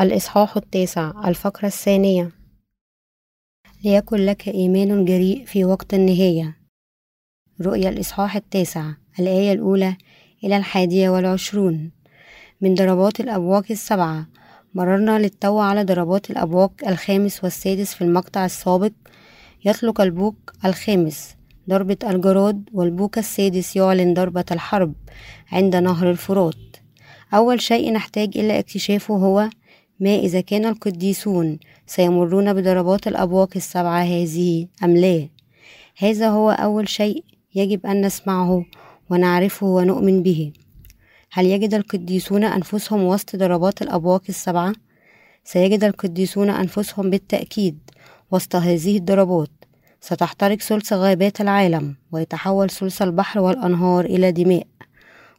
الإصحاح التاسع الفقرة الثانية. ليكن لك إيمان جريء في وقت النهاية. رؤيا الإصحاح التاسع الآية الأولى إلى الحادية والعشرون. من ضربات الأبواق السبعة مررنا للتو على ضربات الأبواق الخامس والسادس في المقطع السابق. يطلق البوق الخامس ضربة الجراد والبوق السادس يعلن ضربة الحرب عند نهر الفرات. أول شيء نحتاج إلى اكتشافه هو ما إذا كان القديسون سيمرون بضربات الأبواق السبعة هذه أم لا؟ هذا هو أول شيء يجب أن نسمعه ونعرفه ونؤمن به. هل يجد القديسون أنفسهم وسط ضربات الأبواق السبعة؟ سيجد القديسون أنفسهم بالتأكيد وسط هذه الضربات. ستحترق ثلث غابات العالم ويتحول ثلث البحر والأنهار إلى دماء.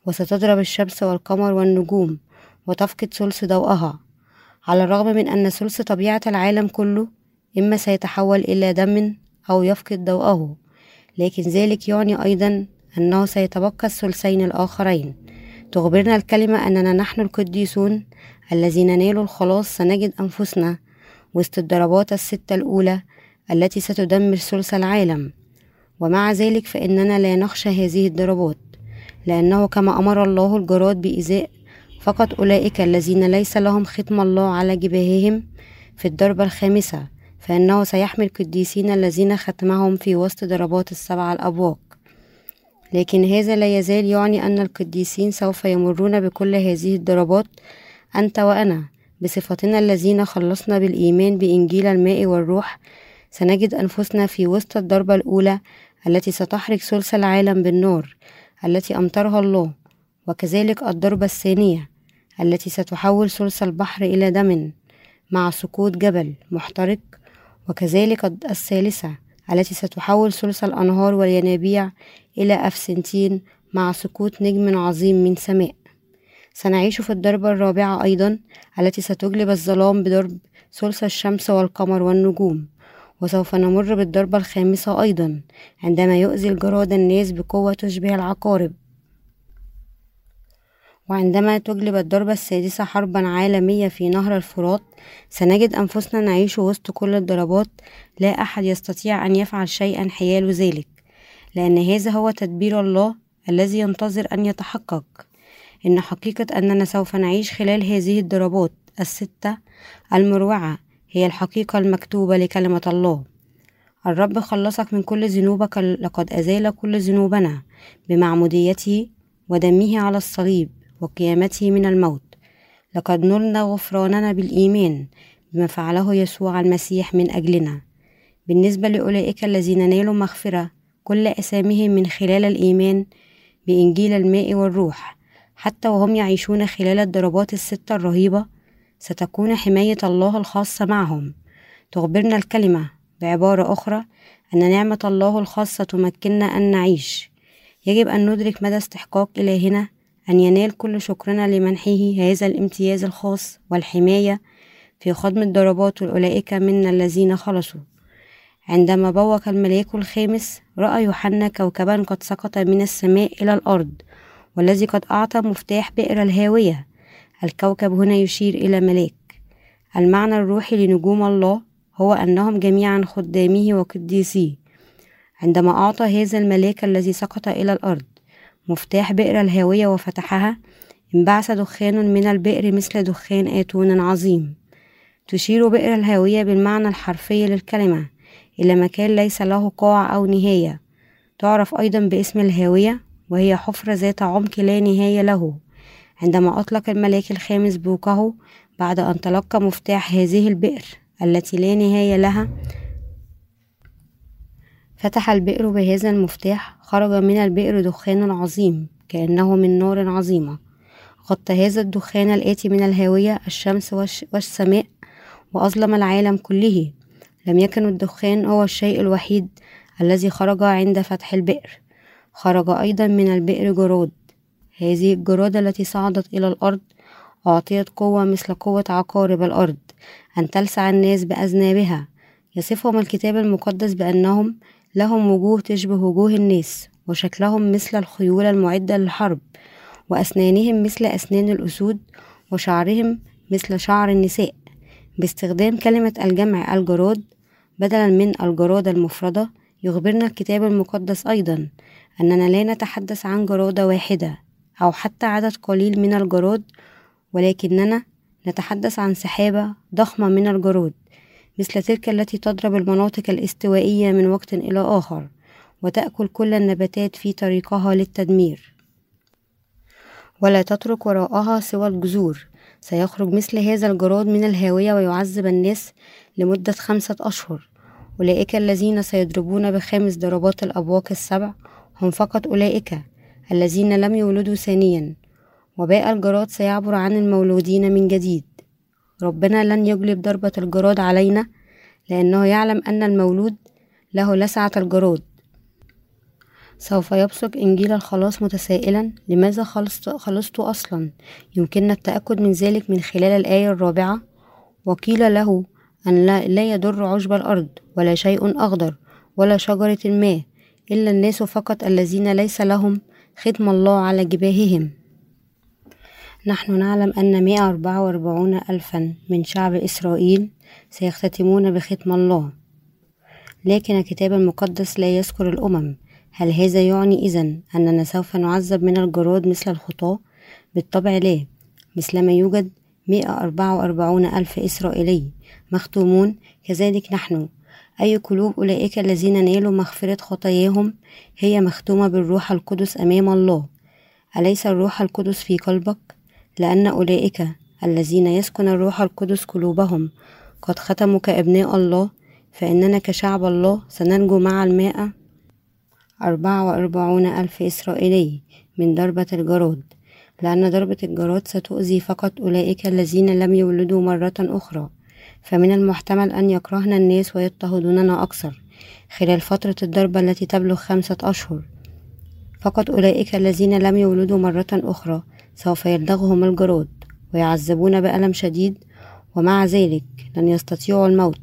وستضرب الشمس والقمر والنجوم وتفقد ثلث ضوءها. على الرغم من أن ثلث طبيعة العالم كله إما سيتحول إلى دم أو يفقد ضوءه لكن ذلك يعني أيضا أنه سيتبقى الثلثين الآخرين. تخبرنا الكلمة أننا نحن القديسون الذين نالوا الخلاص سنجد أنفسنا وسط الضربات الستة الأولى التي ستدمر ثلث العالم. ومع ذلك فإننا لا نخشى هذه الضربات لأنه كما أمر الله الجراد بإيذاء فقط أولئك الذين ليس لهم ختم الله على جباههم في الضربة الخامسة فإنه سيحمي القديسين الذين ختمهم في وسط ضربات السبع الأبواق. لكن هذا لا يزال يعني أن القديسين سوف يمرون بكل هذه الضربات أنت وأنا بصفتنا الذين خلصنا بالإيمان بإنجيل الماء والروح. سنجد أنفسنا في وسط الضربة الأولى التي ستحرق ثلث العالم بالنار التي أمطرها الله وكذلك الضربة الثانية التي ستحول ثلث البحر إلى دم مع سقوط جبل محترق وكذلك الثالثة التي ستحول ثلث الأنهار والينابيع إلى أفسنتين مع سقوط نجم عظيم من سماء. سنعيش في الضربة الرابعة أيضا التي ستجلب الظلام بضرب ثلث الشمس والقمر والنجوم وسوف نمر بالضربة الخامسة أيضا عندما يؤذي الجراد الناس بقوة تشبه العقارب. وعندما تجلب الضربة السادسة حربا عالمية في نهر الفرات سنجد أنفسنا نعيش وسط كل الضربات. لا أحد يستطيع أن يفعل شيئا حيال ذلك لأن هذا هو تدبير الله الذي ينتظر أن يتحقق. إن حقيقة أننا سوف نعيش خلال هذه الضربات الستة المروعة هي الحقيقة المكتوبة لكلمة الله. الرب خلصك من كل ذنوبك لقد أزال كل ذنوبنا بمعموديته ودمه على الصليب. وقيامته من الموت. لقد نلنا غفراننا بالإيمان بما فعله يسوع المسيح من أجلنا. بالنسبة لأولئك الذين نالوا مغفرة كل أسامهم من خلال الإيمان بإنجيل الماء والروح. حتى وهم يعيشون خلال الضربات الستة الرهيبة ستكون حماية الله الخاصة معهم. تخبرنا الكلمة بعبارة أخرى أن نعمة الله الخاصة تمكننا أن نعيش. يجب أن ندرك مدى استحقاق إلهنا أن ينال كل شكرنا لمنحه هذا الامتياز الخاص والحماية في خضم الضربات أولئك منا الذين خلصوا. عندما بوق الملاك الخامس رأى يوحنا كوكبا قد سقط من السماء إلى الأرض والذي قد أعطى مفتاح بئر الهاوية. الكوكب هنا يشير إلى ملاك. المعنى الروحي لنجوم الله هو أنهم جميعا خدامه وقديسيه. عندما أعطى هذا الملاك الذي سقط إلى الأرض مفتاح بئر الهاوية وفتحها انبعث دخان من البئر مثل دخان آتون عظيم. تشير بئر الهاوية بالمعنى الحرفي للكلمة إلى مكان ليس له قاع أو نهاية. تعرف أيضا باسم الهاوية وهي حفرة ذات عمق لا نهاية له. عندما أطلق الملاك الخامس بوقه بعد أن تلقى مفتاح هذه البئر التي لا نهاية لها فتح البئر بهذا المفتاح خرج من البئر دخان عظيم كأنه من نار عظيمة. غطى هذا الدخان الآتي من الهاوية الشمس والسماء وأظلم العالم كله. لم يكن الدخان هو الشيء الوحيد الذي خرج عند فتح البئر. خرج أيضا من البئر جراد هذه الجرادة التي صعدت إلى الأرض أعطيت قوة مثل قوة عقارب الأرض أن تلسع الناس بأذنابها. يصفهم الكتاب المقدس بأنهم لهم وجوه تشبه وجوه الناس وشكلهم مثل الخيول المعدة للحرب وأسنانهم مثل أسنان الأسود وشعرهم مثل شعر النساء. باستخدام كلمة الجمع الجراد بدلا من الجرادة المفردة يخبرنا الكتاب المقدس أيضا أننا لا نتحدث عن جرادة واحدة أو حتى عدد قليل من الجراد ولكننا نتحدث عن سحابة ضخمة من الجراد. مثل تلك التي تضرب المناطق الاستوائية من وقت إلى آخر وتأكل كل النباتات في طريقها للتدمير. ولا تترك وراءها سوى الجذور. سيخرج مثل هذا الجراد من الهاوية ويعذب الناس لمدة خمسة أشهر. أولئك الذين سيضربون بخامس ضربات الأبواق السبع هم فقط أولئك الذين لم يولدوا ثانيا. وباء الجراد سيعبر عن المولودين من جديد. ربنا لن يجلب ضربة الجراد علينا لأنه يعلم أن المولود له لسعة الجراد. سوف يبصق إنجيل الخلاص متسائلا لماذا خلصت, خلصت أصلا؟ يمكننا التأكد من ذلك من خلال الآية الرابعة وقيل له أن لا, لا يضر عشب الأرض ولا شيء أخضر ولا شجرة ما إلا الناس فقط الذين ليس لهم ختم الله على جباههم. نحن نعلم أن مئة أربعة وأربعون ألفا من شعب إسرائيل سيختتمون بختم الله. لكن الكتاب المقدس لا يذكر الأمم. هل هذا يعني إذن أننا سوف نعذب من الجراد مثل الخطاة؟ بالطبع لا. مثلما يوجد مئة أربعة وأربعون ألف إسرائيلي مختومون كذلك نحن. أي قلوب أولئك الذين نالوا مغفرة خطاياهم هي مختومة بالروح القدس أمام الله. أليس الروح القدس في قلبك؟ لأن أولئك الذين يسكن الروح القدس قلوبهم قد ختموا كأبناء الله فإننا كشعب الله سننجو مع المائة أربعة وأربعون ألف إسرائيلي من ضربة الجراد لأن ضربة الجراد ستؤذي فقط أولئك الذين لم يولدوا مرة أخرى. فمن المحتمل أن يكرهنا الناس ويضطهدوننا أكثر خلال فترة الضربة التي تبلغ خمسة أشهر. فقط أولئك الذين لم يولدوا مرة أخرى سوف يلدغهم الجراد ويعذبون بألم شديد ومع ذلك لن يستطيعوا الموت.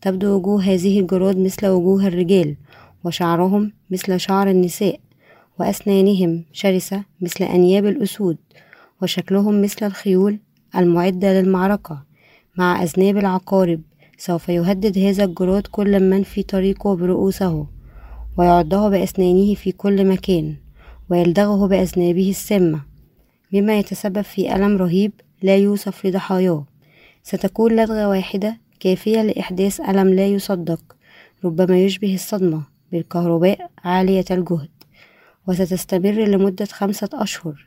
تبدو وجوه هذه الجراد مثل وجوه الرجال وشعرهم مثل شعر النساء وأسنانهم شرسة مثل أنياب الأسود وشكلهم مثل الخيول المعدة للمعركة. مع أذناب العقارب سوف يهدد هذا الجراد كل من في طريقه برؤوسه ويعضه بأسنانه في كل مكان ويلدغه بأذنابه السامة. مما يتسبب في ألم رهيب لا يوصف لضحاياه. ستكون لدغة واحدة كافية لإحداث ألم لا يصدق ربما يشبه الصدمة بالكهرباء عالية الجهد وستستمر لمدة خمسة أشهر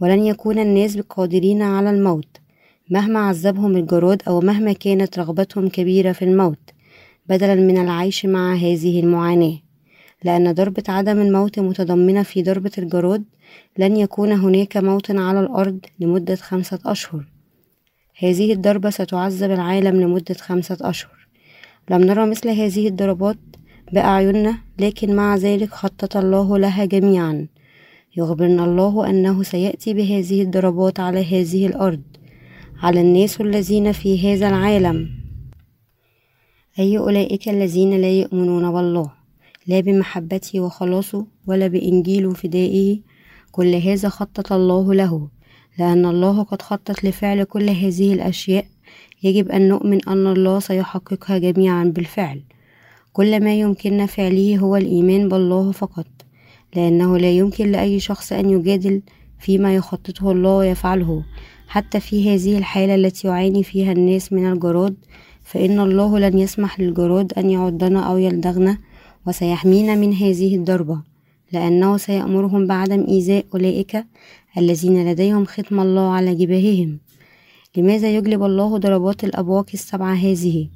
ولن يكون الناس قادرين على الموت. مهما عذبهم الجراد أو مهما كانت رغبتهم كبيرة في الموت بدلا من العيش مع هذه المعاناة. لأن ضربة عدم الموت متضمنة في ضربة الجراد لن يكون هناك موت على الأرض لمدة خمسة أشهر. هذه الضربة ستعذب العالم لمدة خمسة أشهر. لم نرى مثل هذه الضربات بأعيننا لكن مع ذلك خطط الله لها جميعا. يخبرنا الله أنه سيأتي بهذه الضربات على هذه الأرض على الناس الذين في هذا العالم. أي أولئك الذين لا يؤمنون بالله؟ لا بمحبته وخلاصه ولا بإنجيل فدائه كل هذا خطط الله له. لأن الله قد خطط لفعل كل هذه الأشياء يجب أن نؤمن أن الله سيحققها جميعا بالفعل. كل ما يمكننا فعله هو الإيمان بالله فقط. لأنه لا يمكن لأي شخص أن يجادل فيما يخططه الله ويفعله. حتى في هذه الحالة التي يعاني فيها الناس من الجراد فإن الله لن يسمح للجراد أن يعضنا أو يلدغنا. وسيحمينا من هذه الضربة لأنه سيأمرهم بعدم إيذاء أولئك الذين لديهم ختم الله على جباههم. لماذا يجلب الله ضربات الأبواق السبعة هذه؟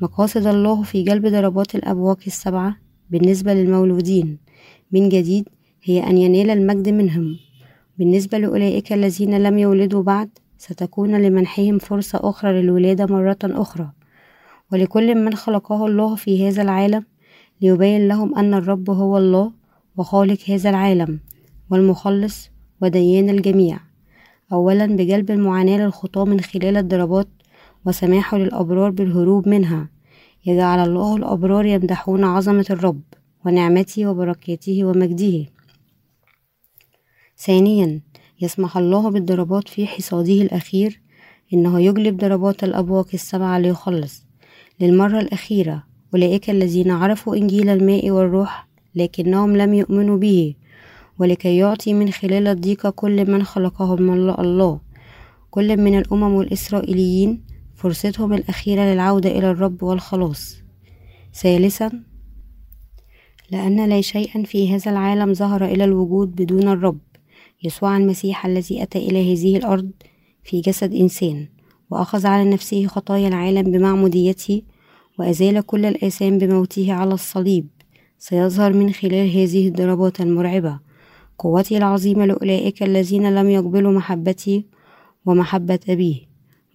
مقاصد الله في جلب ضربات الأبواق السبعة بالنسبة للمولودين من جديد هي أن ينال المجد منهم. بالنسبة لأولئك الذين لم يولدوا بعد ستكون لمنحهم فرصة أخرى للولادة مرة أخرى. ولكل من خلقه الله في هذا العالم ليبين لهم أن الرب هو الله وخالق هذا العالم والمخلص وديان الجميع. أولا بجلب المعاناة للخطاة من خلال الضربات وسماحه للأبرار بالهروب منها. يجعل الله الأبرار يمدحون عظمة الرب ونعمته وبركاته ومجده. ثانيا يسمح الله بالضربات في حصاده الأخير إنه يجلب ضربات الأبواق السبعة ليخلص. للمرة الأخيرة أولئك الذين عرفوا إنجيل الماء والروح لكنهم لم يؤمنوا به ولكي يعطي من خلال الضيقة كل من خلقهم الله. كل من الأمم والإسرائيليين فرصتهم الأخيرة للعودة إلى الرب والخلاص. ثالثا لأن لا شيئا في هذا العالم ظهر إلى الوجود بدون الرب. يسوع المسيح الذي أتى إلى هذه الأرض في جسد إنسان وأخذ على نفسه خطايا العالم بمعموديته وأزال كل الآثام بموته على الصليب سيظهر من خلال هذه الضربات المرعبة. قوتي العظيمة لأولئك الذين لم يقبلوا محبتي ومحبة أبيه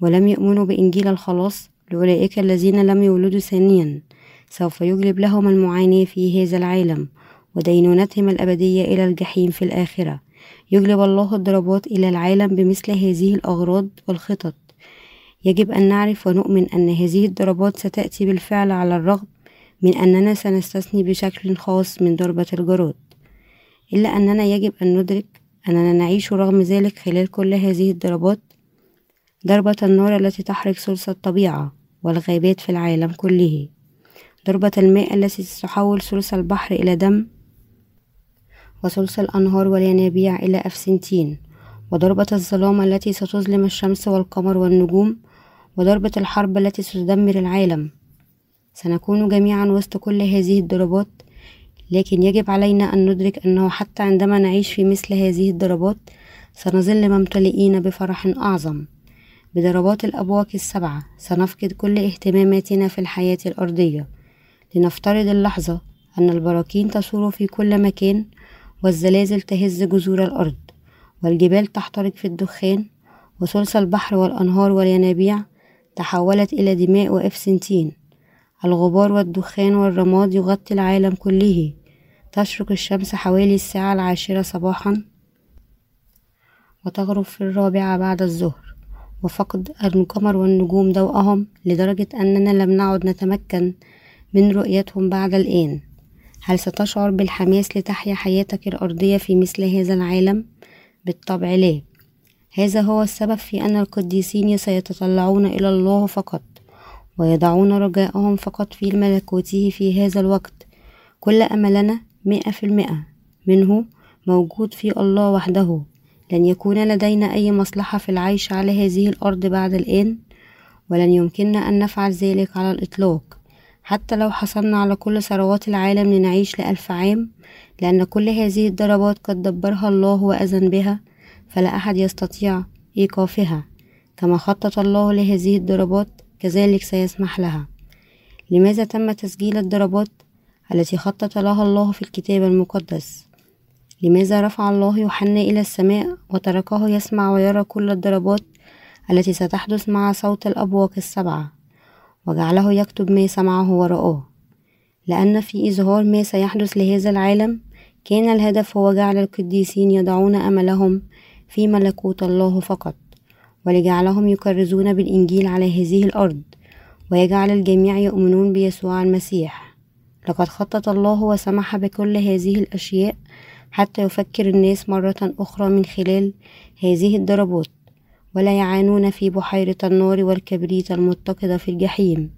ولم يؤمنوا بإنجيل الخلاص لأولئك الذين لم يولدوا ثانيا. سوف يجلب لهم المعاناة في هذا العالم ودينونتهم الأبدية إلى الجحيم في الآخرة. يجلب الله الضربات إلى العالم بمثل هذه الأغراض والخطط. يجب أن نعرف ونؤمن أن هذه الضربات ستأتي بالفعل على الرغم من أننا سنستثني بشكل خاص من ضربة الجراد. إلا أننا يجب أن ندرك أننا نعيش رغم ذلك خلال كل هذه الضربات ضربة النار التي تحرق ثلث الطبيعة والغابات في العالم كله. ضربة الماء التي تحول ثلث البحر إلى دم وثلث الأنهار والينابيع إلى أفسنتين وضربة الظلام التي ستظلم الشمس والقمر والنجوم وضربة الحرب التي ستدمر العالم. سنكون جميعا وسط كل هذه الضربات لكن يجب علينا أن ندرك أنه حتى عندما نعيش في مثل هذه الضربات سنظل ممتلئين بفرح أعظم. بضربات الأبواق السبعة سنفقد كل اهتماماتنا في الحياة الأرضية. لنفترض اللحظة أن البراكين تصور في كل مكان والزلازل تهز جذور الأرض والجبال تحترق في الدخان وثلث البحر والأنهار والينابيع تحولت إلى دماء وإفسنتين. الغبار والدخان والرماد يغطي العالم كله. تشرق الشمس حوالي الساعة العاشرة صباحا. وتغرب في الرابعة بعد الظهر. وفقد القمر والنجوم ضوءهم لدرجة أننا لم نعد نتمكن من رؤيتهم بعد الآن. هل ستشعر بالحماس لتحيا حياتك الأرضية في مثل هذا العالم؟ بالطبع لا. هذا هو السبب في أن القديسين سيتطلعون إلى الله فقط ويضعون رجاءهم فقط في ملكوته في هذا الوقت. كل أملنا مئة في المئة منه موجود في الله وحده. لن يكون لدينا أي مصلحة في العيش على هذه الأرض بعد الآن ولن يمكننا أن نفعل ذلك على الإطلاق. حتى لو حصلنا على كل ثروات العالم لنعيش لألف عام لأن كل هذه الضربات قد دبرها الله وأذن بها فلا أحد يستطيع إيقافها كما خطط الله لهذه الضربات كذلك سيسمح لها. لماذا تم تسجيل الضربات التي خطط لها الله في الكتاب المقدس؟ لماذا رفع الله يوحنا إلى السماء وتركه يسمع ويرى كل الضربات التي ستحدث مع صوت الأبواق السبعة وجعله يكتب ما سمعه ورآه؟ لأن في إظهار ما سيحدث لهذا العالم كان الهدف هو جعل القديسين يضعون أملهم في ملكوت الله فقط ولجعلهم يكرزون بالإنجيل على هذه الأرض ويجعل الجميع يؤمنون بيسوع المسيح. لقد خطط الله وسمح بكل هذه الأشياء حتى يفكر الناس مرة أخرى من خلال هذه الضربات ولا يعانون في بحيرة النار والكبريت المتقدة في الجحيم.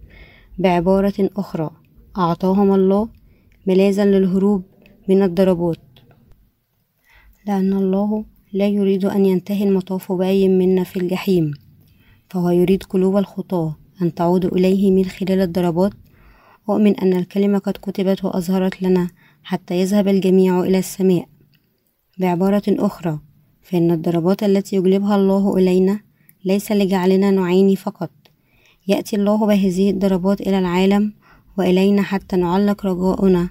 بعبارة أخرى أعطاهم الله ملاذا للهروب من الضربات. لأن الله لا يريد أن ينتهي المطاف بأي منا في الجحيم فهو يريد قلوب الخطاة أن تعود إليه من خلال الضربات. أؤمن أن الكلمة قد كتبت وأظهرت لنا حتى يذهب الجميع إلى السماء. بعبارة أخرى فإن الضربات التي يجلبها الله إلينا ليس لجعلنا نعاني فقط. يأتي الله بهذه الضربات إلى العالم وإلينا حتى نعلق رجاؤنا.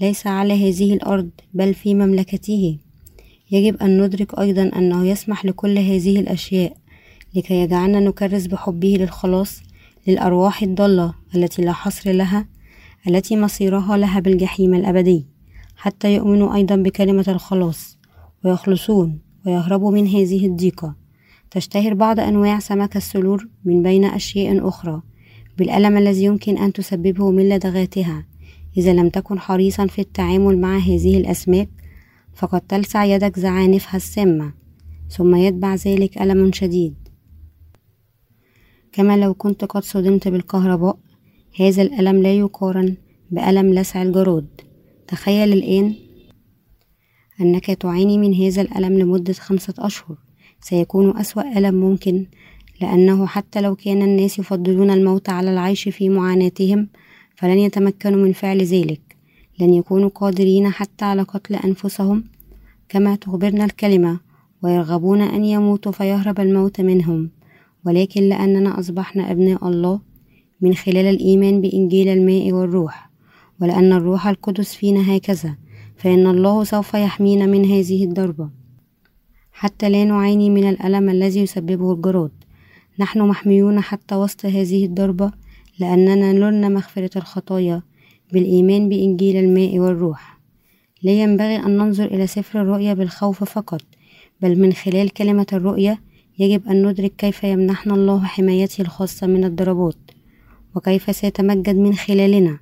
ليس على هذه الأرض بل في مملكته. يجب أن ندرك أيضا أنه يسمح لكل هذه الأشياء لكي يجعلنا نكرس بحبه للخلاص للأرواح الضالة التي لا حصر لها التي مصيرها لها بالجحيم الأبدي حتى يؤمنوا أيضا بكلمة الخلاص ويخلصون ويهربوا من هذه الضيقة. تشتهر بعض أنواع سمك السلور من بين أشياء أخرى بالألم الذي يمكن أن تسببه من لدغاتها. إذا لم تكن حريصا في التعامل مع هذه الأسماك فقد تلسع يدك زعانفها السامة ثم يتبع ذلك ألم شديد. كما لو كنت قد صدمت بالكهرباء هذا الألم لا يقارن بألم لسع الجراد. تخيل الآن أنك تعاني من هذا الألم لمدة خمسة أشهر. سيكون أسوأ ألم ممكن لأنه حتى لو كان الناس يفضلون الموت على العيش في معاناتهم فلن يتمكنوا من فعل ذلك. لن يكونوا قادرين حتى على قتل أنفسهم كما تخبرنا الكلمة ويرغبون أن يموتوا فيهرب الموت منهم. ولكن لأننا أصبحنا أبناء الله من خلال الإيمان بإنجيل الماء والروح ولأن الروح القدس فينا هكذا فإن الله سوف يحمينا من هذه الضربة. حتى لا نعاني من الألم الذي يسببه الجراد. نحن محميون حتى وسط هذه الضربة لأننا نلنا مغفرة الخطايا بالإيمان بإنجيل الماء والروح. لا ينبغي أن ننظر إلى سفر الرؤيا بالخوف فقط بل من خلال كلمة الرؤيا يجب أن ندرك كيف يمنحنا الله حمايته الخاصة من الضربات وكيف سيتمجد من خلالنا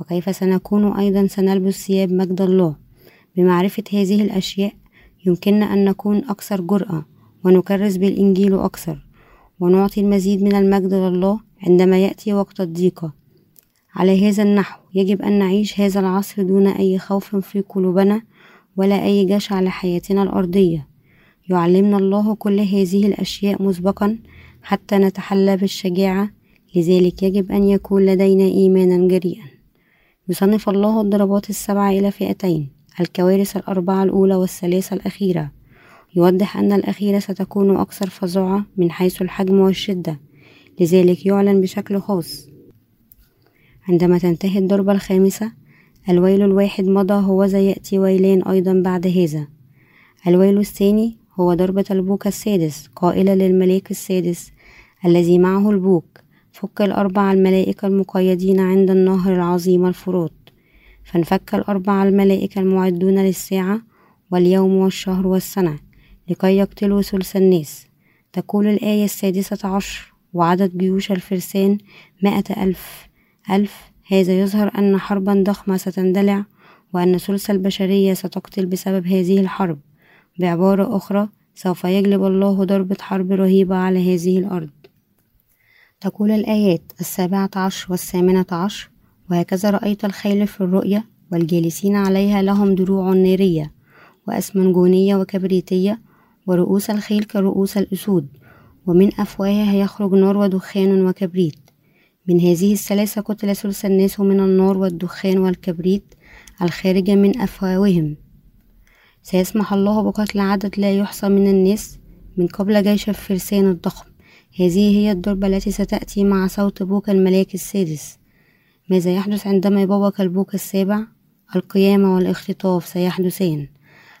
وكيف سنكون أيضا سنلبس ثياب مجد الله. بمعرفة هذه الأشياء يمكننا أن نكون أكثر جرأة ونكرس بالإنجيل أكثر ونعطي المزيد من المجد لله عندما يأتي وقت الضيقة. على هذا النحو يجب أن نعيش هذا العصر دون أي خوف في قلوبنا ولا أي جشع لحياتنا الأرضية. يعلمنا الله كل هذه الأشياء مسبقا حتى نتحلى بالشجاعة لذلك يجب أن يكون لدينا إيمانا جريئا. يصنف الله الضربات السبعة إلى فئتين الكوارث الأربعة الأولى والثلاثة الأخيرة. يوضح أن الأخيرة ستكون أكثر فظاعة من حيث الحجم والشدة لذلك يعلن بشكل خاص عندما تنتهي الضربة الخامسة الويل الواحد مضى هو يأتي ويلان أيضا بعد هذا. الويل الثاني هو ضربة البوك السادس قائلة للملاك السادس الذي معه البوك. فك الأربع الملائكة المقيدين عند النهر العظيم الفرات. فانفك الأربع الملائكة المعدون للساعة واليوم والشهر والسنة لكي يقتلوا ثلث الناس. تقول الآية السادسة عشر وعدد جيوش الفرسان مائة ألف. ألف هذا يظهر أن حربا ضخمة ستندلع وأن ثلث البشرية ستقتل بسبب هذه الحرب. بعبارة أخرى سوف يجلب الله ضربة حرب رهيبة على هذه الأرض. تقول الآيات السابعة عشر والثامنة عشر وهكذا رأيت الخيل في الرؤيا والجالسين عليها لهم دروع نارية وأسمنجونية وكبريتية ورؤوس الخيل كرؤوس الأسود ومن أفواهها يخرج نار ودخان وكبريت. من هذه الثلاثة قتل ثلث الناس من النار والدخان والكبريت الخارجة من أفواههم. سيسمح الله بقتل عدد لا يحصى من الناس من قبل جيش الفرسان الضخم. هذه هي الضربة التي ستأتي مع صوت بوك الملاك السادس. ماذا يحدث عندما يبوك البوك السابع؟ القيامة والاختطاف سيحدثان.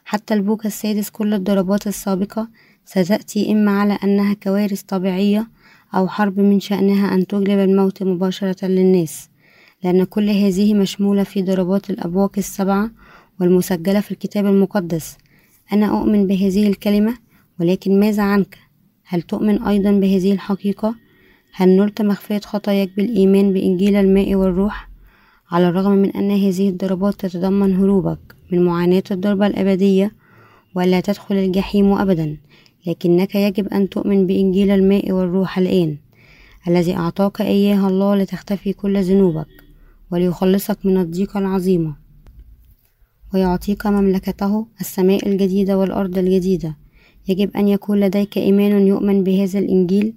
حتى البوك السادس كل الضربات السابقة ستأتي إما على أنها كوارث طبيعية أو حرب من شأنها أن تجلب الموت مباشرة للناس لأن كل هذه مشمولة في ضربات الأبواق السبعة والمسجلة في الكتاب المقدس أنا أؤمن بهذه الكلمة ولكن ماذا عنك؟ هل تؤمن أيضا بهذه الحقيقة؟ هل نلت مغفرة خطاياك بالإيمان بإنجيل الماء والروح؟ على الرغم من أن هذه الضربات تتضمن هروبك من معاناة الضربة الأبدية ولا تدخل الجحيم أبدا لكنك يجب أن تؤمن بإنجيل الماء والروح الآن الذي أعطاك إياه الله لتختفي كل ذنوبك وليخلصك من الضيقة العظيمة ويعطيك مملكته السماء الجديدة والأرض الجديدة. يجب أن يكون لديك إيمان يؤمن بهذا الإنجيل.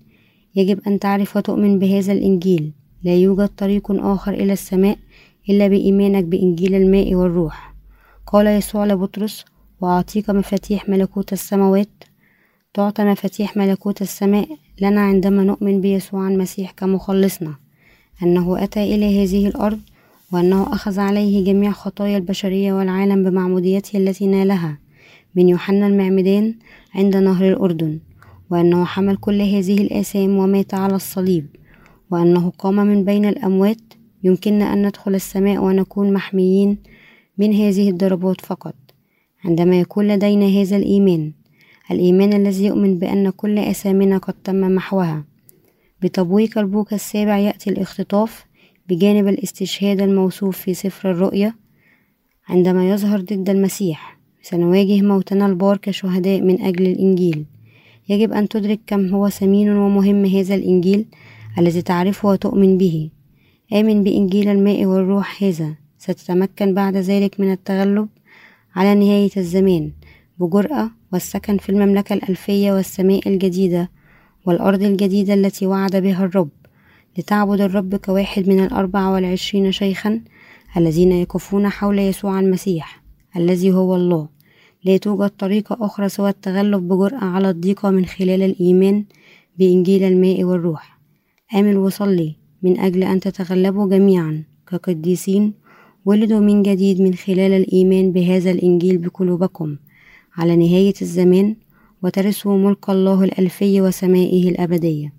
يجب أن تعرف وتؤمن بهذا الإنجيل. لا يوجد طريق آخر إلى السماء إلا بإيمانك بإنجيل الماء والروح. قال يسوع لبطرس وأعطيك مفاتيح ملكوت السماوات تعطى مفاتيح ملكوت السماء لنا عندما نؤمن بيسوع المسيح كمخلصنا. أنه أتى إلى هذه الأرض وأنه أخذ عليه جميع خطايا البشرية والعالم بمعموديته التي نالها. من يوحنا المعمدان عند نهر الأردن. وأنه حمل كل هذه الآثام ومات على الصليب. وأنه قام من بين الأموات. يمكننا أن ندخل السماء ونكون محميين من هذه الضربات فقط. عندما يكون لدينا هذا الإيمان الإيمان الذي يؤمن بأن كل أثامنا قد تم محوها. بتبويق البوك السابع يأتي الاختطاف بجانب الاستشهاد الموصوف في سفر الرؤيا عندما يظهر ضد المسيح. سنواجه موتنا البار كشهداء من أجل الإنجيل. يجب أن تدرك كم هو ثمين ومهم هذا الإنجيل الذي تعرفه وتؤمن به. آمن بإنجيل الماء والروح هذا. ستتمكن بعد ذلك من التغلب على نهاية الزمان. بجرأة والسكن في المملكة الألفية والسماء الجديدة والأرض الجديدة التي وعد بها الرب لتعبد الرب كواحد من الأربع والعشرين شيخا الذين يقفون حول يسوع المسيح الذي هو الله. لا توجد طريقة أخرى سوى التغلب بجرأة على الضيقة من خلال الإيمان بإنجيل الماء والروح. آمن وصلي. من أجل أن تتغلبوا جميعا كقديسين ولدوا من جديد من خلال الإيمان بهذا الإنجيل بقلوبكم. على نهاية الزمان وترثوا ملك الله الألفي وسمائه الأبدية